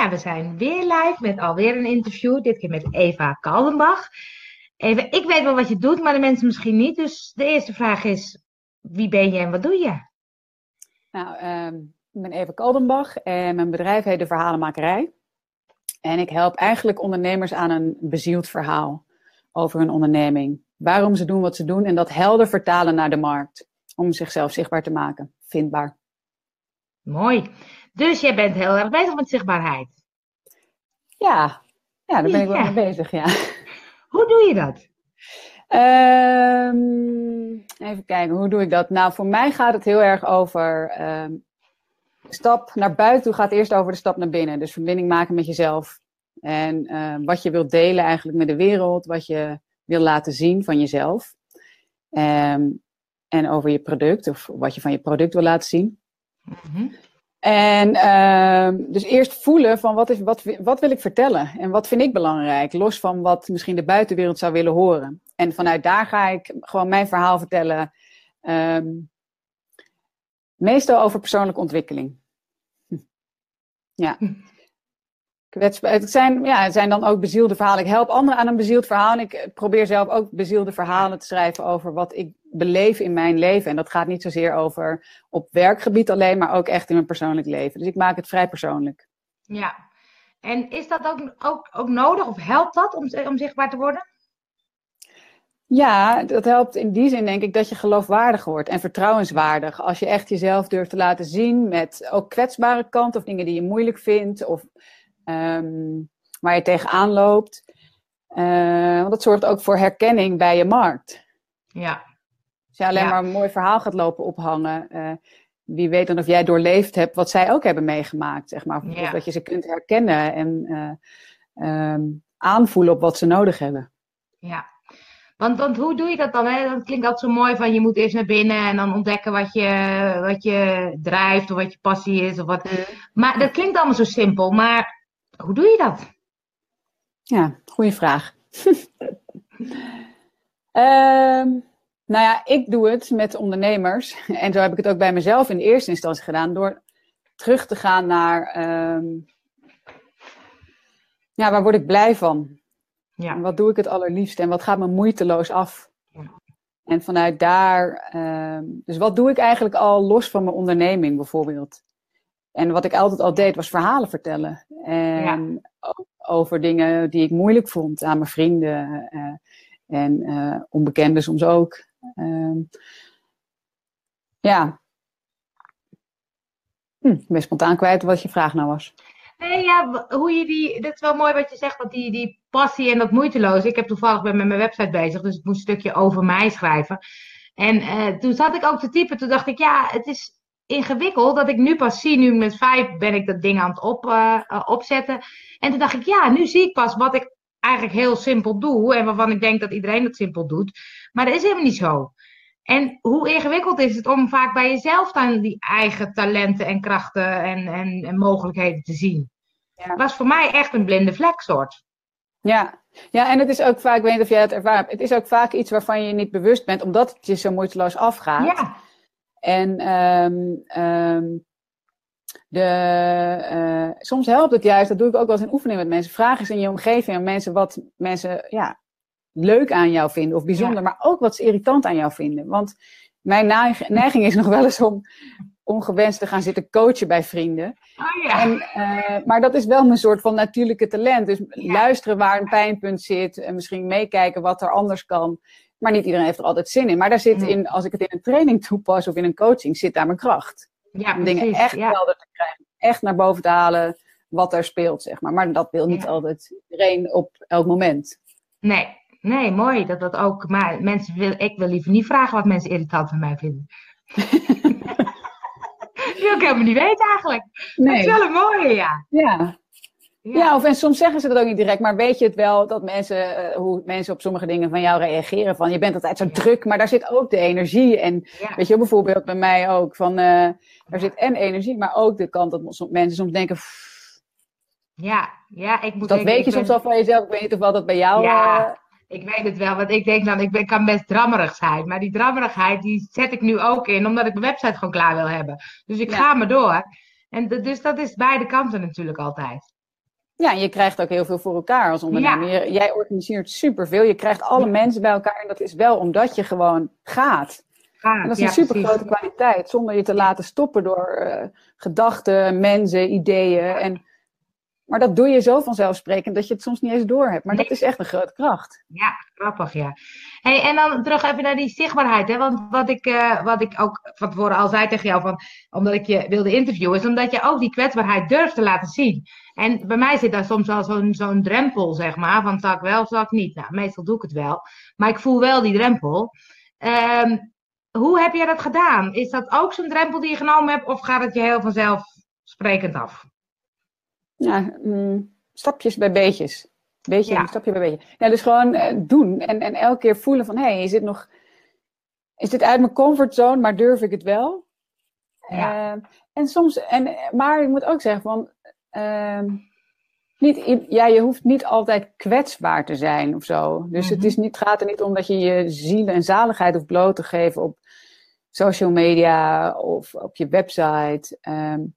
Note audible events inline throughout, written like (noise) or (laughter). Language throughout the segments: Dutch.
Ja, we zijn weer live met alweer een interview. Dit keer met Eva Kaldenbach. Eva, ik weet wel wat je doet, maar de mensen misschien niet. Dus de eerste vraag is: wie ben je en wat doe je? Nou, ehm, ik ben Eva Kaldenbach en mijn bedrijf heet De Verhalenmakerij. En ik help eigenlijk ondernemers aan een bezield verhaal over hun onderneming. Waarom ze doen wat ze doen en dat helder vertalen naar de markt. Om zichzelf zichtbaar te maken, vindbaar. Mooi. Dus jij bent heel erg bezig met zichtbaarheid. Ja, ja daar ben ik wel mee bezig, ja. Hoe doe je dat? Ehm, even kijken, hoe doe ik dat? Nou, voor mij gaat het heel erg over ehm, stap naar buiten toe gaat eerst over de stap naar binnen. Dus verbinding maken met jezelf. En ehm, wat je wilt delen eigenlijk met de wereld, wat je wil laten zien van jezelf. en over je product, of wat je van je product wil laten zien. Mm en uh, dus eerst voelen van wat, is, wat, wat wil ik vertellen en wat vind ik belangrijk, los van wat misschien de buitenwereld zou willen horen. En vanuit daar ga ik gewoon mijn verhaal vertellen, um, meestal over persoonlijke ontwikkeling. Ja. Het zijn, ja, zijn dan ook bezielde verhalen. Ik help anderen aan een bezield verhaal. En ik probeer zelf ook bezielde verhalen te schrijven over wat ik beleef in mijn leven. En dat gaat niet zozeer over op werkgebied alleen, maar ook echt in mijn persoonlijk leven. Dus ik maak het vrij persoonlijk. Ja, en is dat ook, ook, ook nodig of helpt dat om, om zichtbaar te worden? Ja, dat helpt in die zin denk ik dat je geloofwaardig wordt en vertrouwenswaardig. Als je echt jezelf durft te laten zien met ook kwetsbare kanten of dingen die je moeilijk vindt of um, waar je tegenaan loopt. Uh, want dat zorgt ook voor herkenning bij je markt. Ja. Je alleen maar een mooi verhaal gaat lopen ophangen, uh, wie weet dan of jij doorleefd hebt wat zij ook hebben meegemaakt, zeg maar. Of dat je ze kunt herkennen en uh, um, aanvoelen op wat ze nodig hebben. Ja, want, want hoe doe je dat dan? Hè? Dat klinkt altijd zo mooi van je moet eerst naar binnen en dan ontdekken wat je, wat je drijft of wat je passie is. Of wat... Maar dat klinkt allemaal zo simpel. Maar hoe doe je dat? Ja, goede vraag. um, (laughs) nou ja, ik doe het met ondernemers. (laughs) En zo heb ik het ook bij mezelf in de eerste instantie gedaan. Door terug te gaan naar. Um, ja, waar word ik blij van? Ja. En wat doe ik het allerliefst? En wat gaat me moeiteloos af? Ja. En vanuit daar. Um, dus wat doe ik eigenlijk al los van mijn onderneming bijvoorbeeld? En wat ik altijd al deed, was verhalen vertellen. En over dingen die ik moeilijk vond aan mijn vrienden. Uh, en uh, onbekenden soms ook. Um, ja. Hm, ik ben spontaan kwijt wat je vraag nou was. Nee, ja, hoe je die, dat is wel mooi wat je zegt, dat die, die passie en dat moeiteloos. Ik heb toevallig ben met mijn website bezig, dus ik moest een stukje over mij schrijven. En uh, toen zat ik ook te typen, toen dacht ik, ja, het is ingewikkeld dat ik nu pas zie, nu met vijf ben ik dat ding aan het op, uh, opzetten. En toen dacht ik, ja, nu zie ik pas wat ik eigenlijk heel simpel doe en waarvan ik denk dat iedereen dat simpel doet. Maar dat is helemaal niet zo. En hoe ingewikkeld is het om vaak bij jezelf dan die eigen talenten en krachten en, en, en mogelijkheden te zien? Ja. Dat was voor mij echt een blinde vlek soort. Ja. ja, en het is ook vaak, ik weet niet of jij het ervaren hebt, het is ook vaak iets waarvan je niet bewust bent, omdat het je zo moeiteloos afgaat. Ja. En um, um, de, uh, soms helpt het juist, dat doe ik ook wel eens in oefening met mensen. Vraag eens in je omgeving aan mensen wat mensen ja, leuk aan jou vinden of bijzonder, maar ook wat ze irritant aan jou vinden. Want mijn neiging is (laughs) nog wel eens om ongewenst te gaan zitten coachen bij vrienden. Oh ja. en, uh, maar dat is wel mijn soort van natuurlijke talent. Dus luisteren waar een pijnpunt zit en misschien meekijken wat er anders kan. Maar niet iedereen heeft er altijd zin in. Maar daar zit in, als ik het in een training toepas of in een coaching, zit daar mijn kracht. Ja, om dingen echt helder te krijgen. Echt naar boven te halen wat er speelt, zeg maar. Maar dat wil niet altijd iedereen op elk moment. Nee, nee, mooi dat dat ook. Maar mensen wil, ik wil liever niet vragen wat mensen irritant van mij vinden. (laughs) Die wil ik helemaal niet weten eigenlijk. Nee. Dat is wel een mooie, ja. Ja, ja. of en soms zeggen ze dat ook niet direct, maar weet je het wel dat mensen, uh, hoe mensen op sommige dingen van jou reageren? Van je bent altijd zo druk, maar daar zit ook de energie. En weet je, bijvoorbeeld bij mij ook, van uh, daar zit en energie, maar ook de kant dat mensen soms denken. Ja, ja, ik moet. Dat weet je soms al van jezelf. Ik weet niet of wel dat bij jou. Ja. Ik weet het wel, want ik denk dan, ik, ben, ik kan best drammerig zijn. Maar die drammerigheid, die zet ik nu ook in, omdat ik mijn website gewoon klaar wil hebben. Dus ik ga maar door. En dus dat is beide kanten natuurlijk altijd. Ja, en je krijgt ook heel veel voor elkaar als ondernemer. Jij organiseert superveel. Je krijgt alle mensen bij elkaar. En dat is wel omdat je gewoon gaat. en dat is een super grote kwaliteit. Zonder je te laten stoppen door uh, gedachten, mensen, ideeën. En maar dat doe je zo vanzelfsprekend dat je het soms niet eens door hebt. Maar dat is echt een grote kracht. Ja, grappig, ja. Hey, en dan terug even naar die zichtbaarheid. Hè? Want wat ik, uh, wat ik ook van tevoren al zei tegen jou, van, omdat ik je wilde interviewen, is omdat je ook die kwetsbaarheid durft te laten zien. En bij mij zit daar soms al zo'n zo'n drempel, zeg maar, van zal ik wel of zal ik niet. Nou, meestal doe ik het wel. Maar ik voel wel die drempel. Um, hoe heb jij dat gedaan? Is dat ook zo'n drempel die je genomen hebt, of gaat het je heel vanzelf sprekend af? Ja, mm, stapjes bij beetjes. Beetje, ja. stapje bij beetje. Ja, dus gewoon uh, doen. En, en elke keer voelen van, hé, hey, is dit nog... Is dit uit mijn comfortzone, maar durf ik het wel? Ja. Uh, en soms... En, maar ik moet ook zeggen van... Uh, niet, ja, je hoeft niet altijd kwetsbaar te zijn of zo. Dus het, is mhm. niet, gaat er niet om dat je je ziel en zaligheid hoeft bloot te geven op social media of op je website. Um,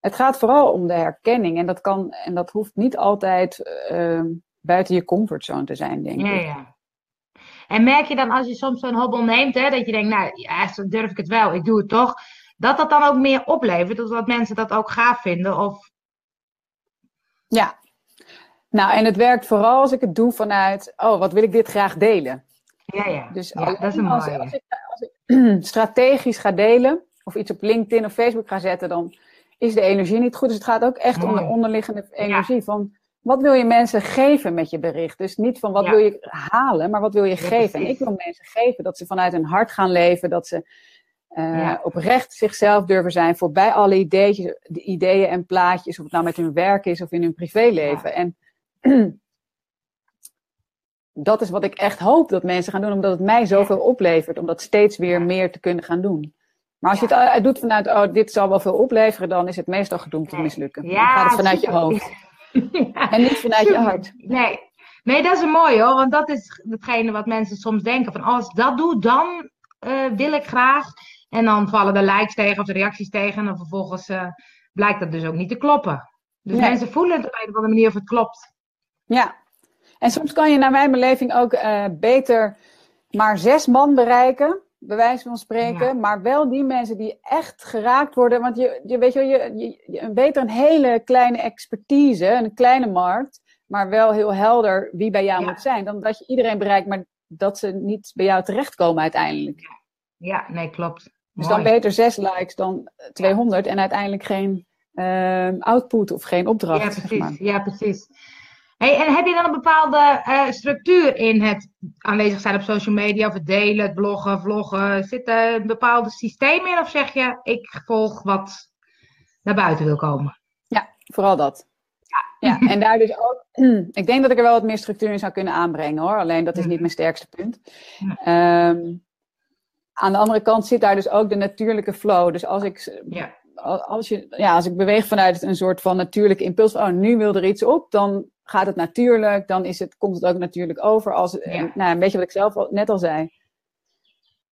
het gaat vooral om de herkenning. En dat, kan, en dat hoeft niet altijd uh, buiten je comfortzone te zijn, denk ja, ik. Ja. En merk je dan als je soms zo'n hobbel neemt, hè, dat je denkt, nou, ja, durf ik het wel, ik doe het toch. Dat dat dan ook meer oplevert, dat mensen dat ook gaaf vinden? Of... Ja, nou, en het werkt vooral als ik het doe vanuit, oh, wat wil ik dit graag delen? Ja, ja. Dus ja, dat is een als, als, ik, als ik (clears throat) strategisch ga delen, of iets op LinkedIn of Facebook ga zetten, dan is de energie niet goed. Dus het gaat ook echt om de onderliggende energie. Van wat wil je mensen geven met je bericht? Dus niet van wat wil je halen, maar wat wil je geven? En ik wil mensen geven dat ze vanuit hun hart gaan leven, dat ze uh, oprecht zichzelf durven zijn, voorbij alle ideeën, de ideeën en plaatjes, of het nou met hun werk is of in hun privéleven. En (clears throat) dat is wat ik echt hoop dat mensen gaan doen, omdat het mij zoveel oplevert, om dat steeds weer meer te kunnen gaan doen. Maar als je het doet vanuit, oh, dit zal wel veel opleveren, dan is het meestal gedoemd te mislukken. Ja, dan gaat het vanuit je hoofd. (laughs) En niet vanuit je hart. Nee. nee, dat is een mooi hoor, want dat is hetgene wat mensen soms denken. Van als ik dat doe, dan uh, wil ik graag. En dan vallen de likes tegen of de reacties tegen. En dan vervolgens uh, blijkt dat dus ook niet te kloppen. Dus mensen voelen het op een of andere manier of het klopt. Ja, en soms kan je naar mijn beleving ook beter maar zes man bereiken bij wijze van spreken. Maar wel die mensen die echt geraakt worden. Want je, je weet je, je, je, beter een hele kleine expertise, een kleine markt. Maar wel heel helder wie bij jou moet zijn. Dan dat je iedereen bereikt, maar dat ze niet bij jou terechtkomen uiteindelijk. Ja, nee, klopt. Dus dan beter zes likes dan 200 en uiteindelijk geen uh, output of geen opdracht. Ja, precies. Zeg maar. Ja, precies. Hey, en heb je dan een bepaalde uh, structuur in het aanwezig zijn op social media, of het delen, het bloggen, vloggen? Zit er een bepaalde systeem in of zeg je, ik volg wat naar buiten wil komen? Ja, vooral dat. Ja. ja, en daar dus ook, (clears throat) ik denk dat ik er wel wat meer structuur in zou kunnen aanbrengen hoor, alleen dat is niet mijn sterkste punt. Um, aan de andere kant zit daar dus ook de natuurlijke flow. Dus als ik, ja. als, je, ja, als ik beweeg vanuit een soort van natuurlijke impuls, oh nu wil er iets op, dan gaat het natuurlijk, dan is het, komt het ook natuurlijk over. Als, ja. nou, een beetje wat ik zelf al, net al zei.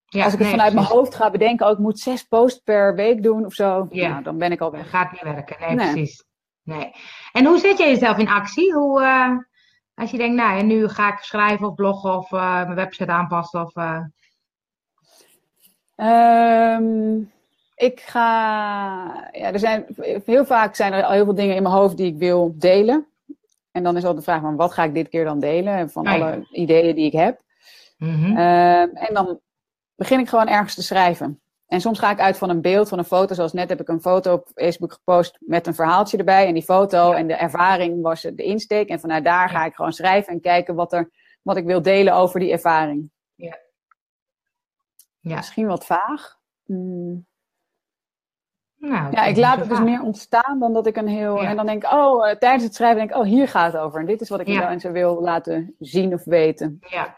Ja, als ik het vanuit mijn hoofd ga bedenken, ook oh, ik moet zes posts per week doen of zo, ja. Nou, dan ben ik al weg. Dat gaat niet werken, nee, precies. Nee. En hoe zet je jezelf in actie? Hoe, uh, als je denkt, nou, en nu ga ik schrijven of bloggen of uh, mijn website aanpassen of... Uh... Um, ik ga, ja, er zijn heel vaak zijn er al heel veel dingen in mijn hoofd die ik wil delen. En dan is al de vraag van wat ga ik dit keer dan delen van alle ideeën die ik heb. Mm en dan begin ik gewoon ergens te schrijven. En soms ga ik uit van een beeld, van een foto. Zoals net heb ik een foto op Facebook gepost met een verhaaltje erbij. En die foto en de ervaring was de insteek. En vanuit daar ga ik gewoon schrijven en kijken wat, er, wat ik wil delen over die ervaring. Ja. ja. Misschien wat vaag. Hmm. Nou, ja, ik laat het dus meer ontstaan dan dat ik een heel. En dan denk ik, oh, uh, tijdens het schrijven denk ik, oh, hier gaat het over. En dit is wat ik ja. mensen wil laten zien of weten. Ja.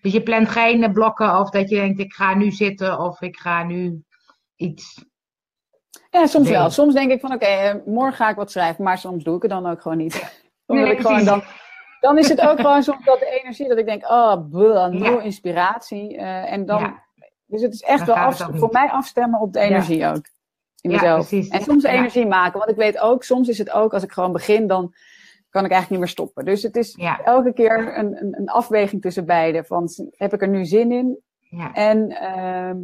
Dus je plant geen blokken of dat je denkt, ik ga nu zitten of ik ga nu iets. Ja, soms wel. Soms denk ik van, oké, okay, uh, morgen ga ik wat schrijven, maar soms doe ik het dan ook gewoon niet. (laughs) nee, ik gewoon dan, dan is het ook gewoon soms dat de energie dat ik denk, oh, bleh, nul inspiratie. Uh, en dan, dus het is echt wel af, voor mij afstemmen op de energie ook. In mezelf. En soms energie maken, want ik weet ook, soms is het ook, als ik gewoon begin, dan kan ik eigenlijk niet meer stoppen. Dus het is elke keer een, een, een, afweging tussen beide. Van heb ik er nu zin in? En ehm,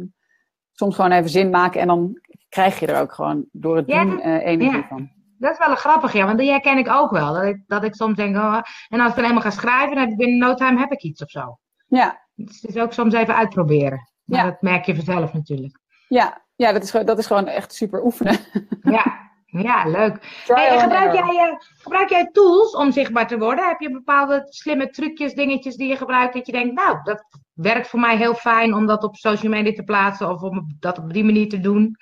soms gewoon even zin maken en dan krijg je er ook gewoon door het doen uh, energie van. Dat is wel een grappig, ja, want die herken ik ook wel. Dat ik, dat ik soms denk, oh, en als ik dan helemaal ga schrijven, dan heb ik binnen no time heb ik iets of zo. Ja. Dus het is ook soms even uitproberen. Maar dat merk je vanzelf natuurlijk. Ja, ja dat, is, dat is gewoon echt super oefenen. (laughs) Ja, ja leuk. Hey, gebruik, jij, uh, gebruik jij tools om zichtbaar te worden? Heb je bepaalde slimme trucjes, dingetjes die je gebruikt dat je denkt, nou, dat werkt voor mij heel fijn om dat op social media te plaatsen of om dat op die manier te doen?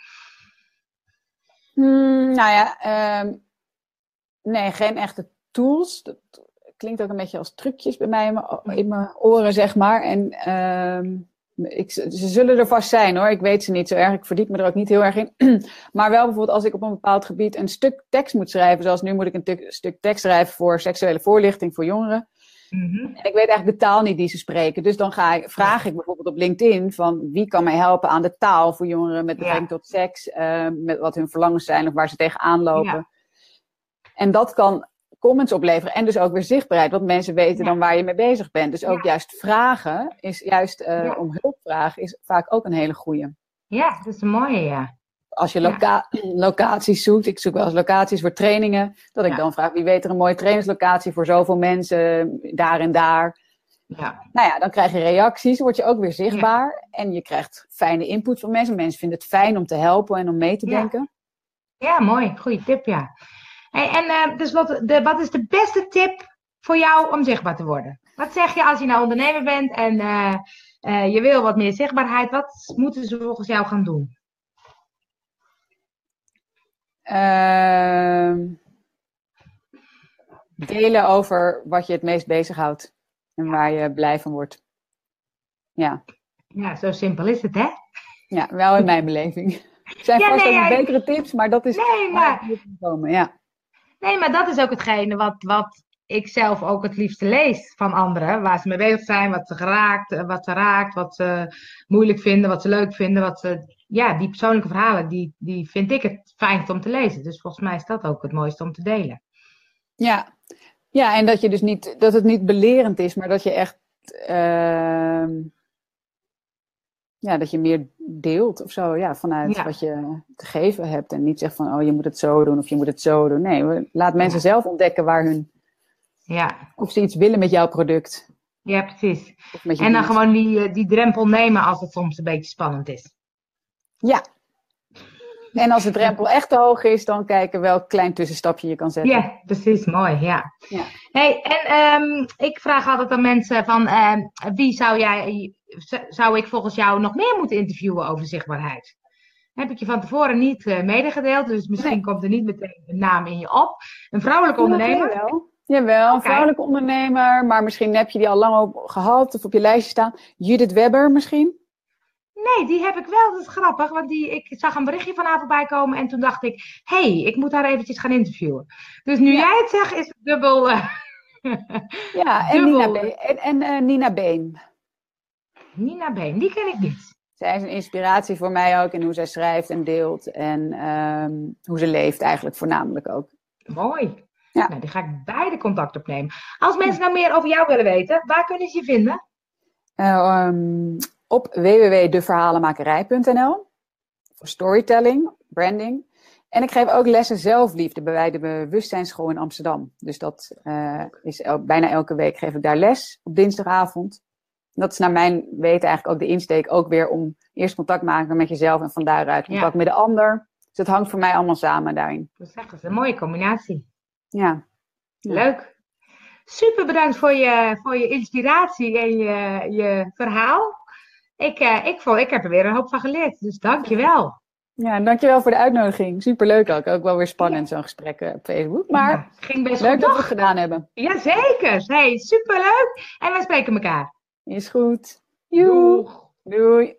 Hmm, nou ja, ehm, nee, geen echte tools. Dat klinkt ook een beetje als trucjes bij mij in mijn, oren, zeg maar. En ehm, ik, ze zullen er vast zijn hoor. Ik weet ze niet zo erg. Ik verdiep me er ook niet heel erg in. (clears throat) maar wel bijvoorbeeld als ik op een bepaald gebied een stuk tekst moet schrijven. Zoals nu moet ik een stuk tekst schrijven voor seksuele voorlichting voor jongeren. Mhm. En ik weet eigenlijk de taal niet die ze spreken. Dus dan ga ik, vraag ik bijvoorbeeld op LinkedIn van wie kan mij helpen aan de taal voor jongeren met betrekking tot seks, uh, met wat hun verlangens zijn of waar ze tegenaan lopen. Ja. En dat kan comments opleveren en dus ook weer zichtbaarheid, want mensen weten dan waar je mee bezig bent. Dus ook juist vragen, is juist uh, om hulp vragen, is vaak ook een hele goede. Ja, dat is een mooie, ja als je loca locaties zoekt, ik zoek wel eens locaties voor trainingen, dat ik dan vraag wie weet er een mooie trainingslocatie voor zoveel mensen, daar en daar. Ja. Nou ja, dan krijg je reacties, word je ook weer zichtbaar en je krijgt fijne input van mensen. Mensen vinden het fijn om te helpen en om mee te denken. Ja, mooi. Goeie tip, ja. Hey, en uh, dus wat, de, wat is de beste tip voor jou om zichtbaar te worden? Wat zeg je als je nou ondernemer bent en uh, uh, je wil wat meer zichtbaarheid? Wat moeten ze volgens jou gaan doen? Uh, delen over wat je het meest bezighoudt en waar je blij van wordt. Ja. Ja, zo simpel is het, hè? Ja, wel in mijn beleving. Er zijn vast ook betere tips, maar dat is nee, maar... komen, ja. Nee, maar dat is ook hetgene wat, wat ik zelf ook het liefste lees van anderen. Waar ze mee bezig zijn, wat ze geraakt, wat ze raakt, wat ze moeilijk vinden, wat ze leuk vinden, wat ze ja, die persoonlijke verhalen, die, die vind ik het fijnst om te lezen. Dus volgens mij is dat ook het mooiste om te delen. Ja, ja en dat, je dus niet, dat het niet belerend is, maar dat je echt. Uh, ja, dat je meer deelt of zo, ja, vanuit wat je te geven hebt. En niet zegt van, oh, je moet het zo doen of je moet het zo doen. Nee, laat mensen zelf ontdekken waar hun. Ja. Of ze iets willen met jouw product. Ja, precies. En dan gewoon die, eh, die drempel nemen als het soms een beetje spannend is. Ja. En als de drempel echt te hoog is, dan kijken welk klein tussenstapje je kan zetten. Ja, precies. Mooi, ja. ja. Hey, en um, ik vraag altijd aan mensen van, uh, wie zou jij, zou ik volgens jou nog meer moeten interviewen over zichtbaarheid? Heb ik je van tevoren niet uh, medegedeeld, dus misschien komt er niet meteen een naam in je op. Een vrouwelijke ondernemer? Jawel, jawel een vrouwelijke ondernemer, maar misschien heb je die al lang op gehad of op je lijstje staan. Judith Webber misschien? Nee, die heb ik wel. Dat is grappig, want die, ik zag een berichtje van haar voorbij komen en toen dacht ik, hé, hey, ik moet haar eventjes gaan interviewen. Dus nu jij het zegt, is het dubbel... Uh, (laughs) ja, en, Nina, Been, en, en uh, Nina Been. Nina Been, die ken ik niet. Zij is een inspiratie voor mij ook in hoe zij schrijft en deelt en um, hoe ze leeft eigenlijk voornamelijk ook. Mooi. Ja. Nou, die ga ik beide contact opnemen. Als mensen nou meer over jou willen weten, waar kunnen ze je vinden? Uh, um, op www.deverhalenmakerij.nl voor storytelling, branding. En ik geef ook lessen zelfliefde bij de Bewustzijnsschool in Amsterdam. Dus dat uh, is bijna elke week geef ik daar les op dinsdagavond. dat is naar mijn weten eigenlijk ook de insteek ook weer om eerst contact maken met jezelf en van daaruit contact met de ander. Dus het hangt voor mij allemaal samen daarin. Dat is echt een mooie combinatie. Ja. Leuk. Super bedankt voor je, voor je inspiratie en je, je verhaal ik, uh, ik, vond, ik heb er weer een hoop van geleerd. Dus dankjewel. Ja, dankjewel voor de uitnodiging. Superleuk ook. Ook wel weer spannend zo'n gesprek eh, op Facebook. Maar ja, ging best leuk goed, dat we het gedaan hebben. Jazeker. Hey, superleuk. En wij spreken elkaar. Is goed. Doei. Doei.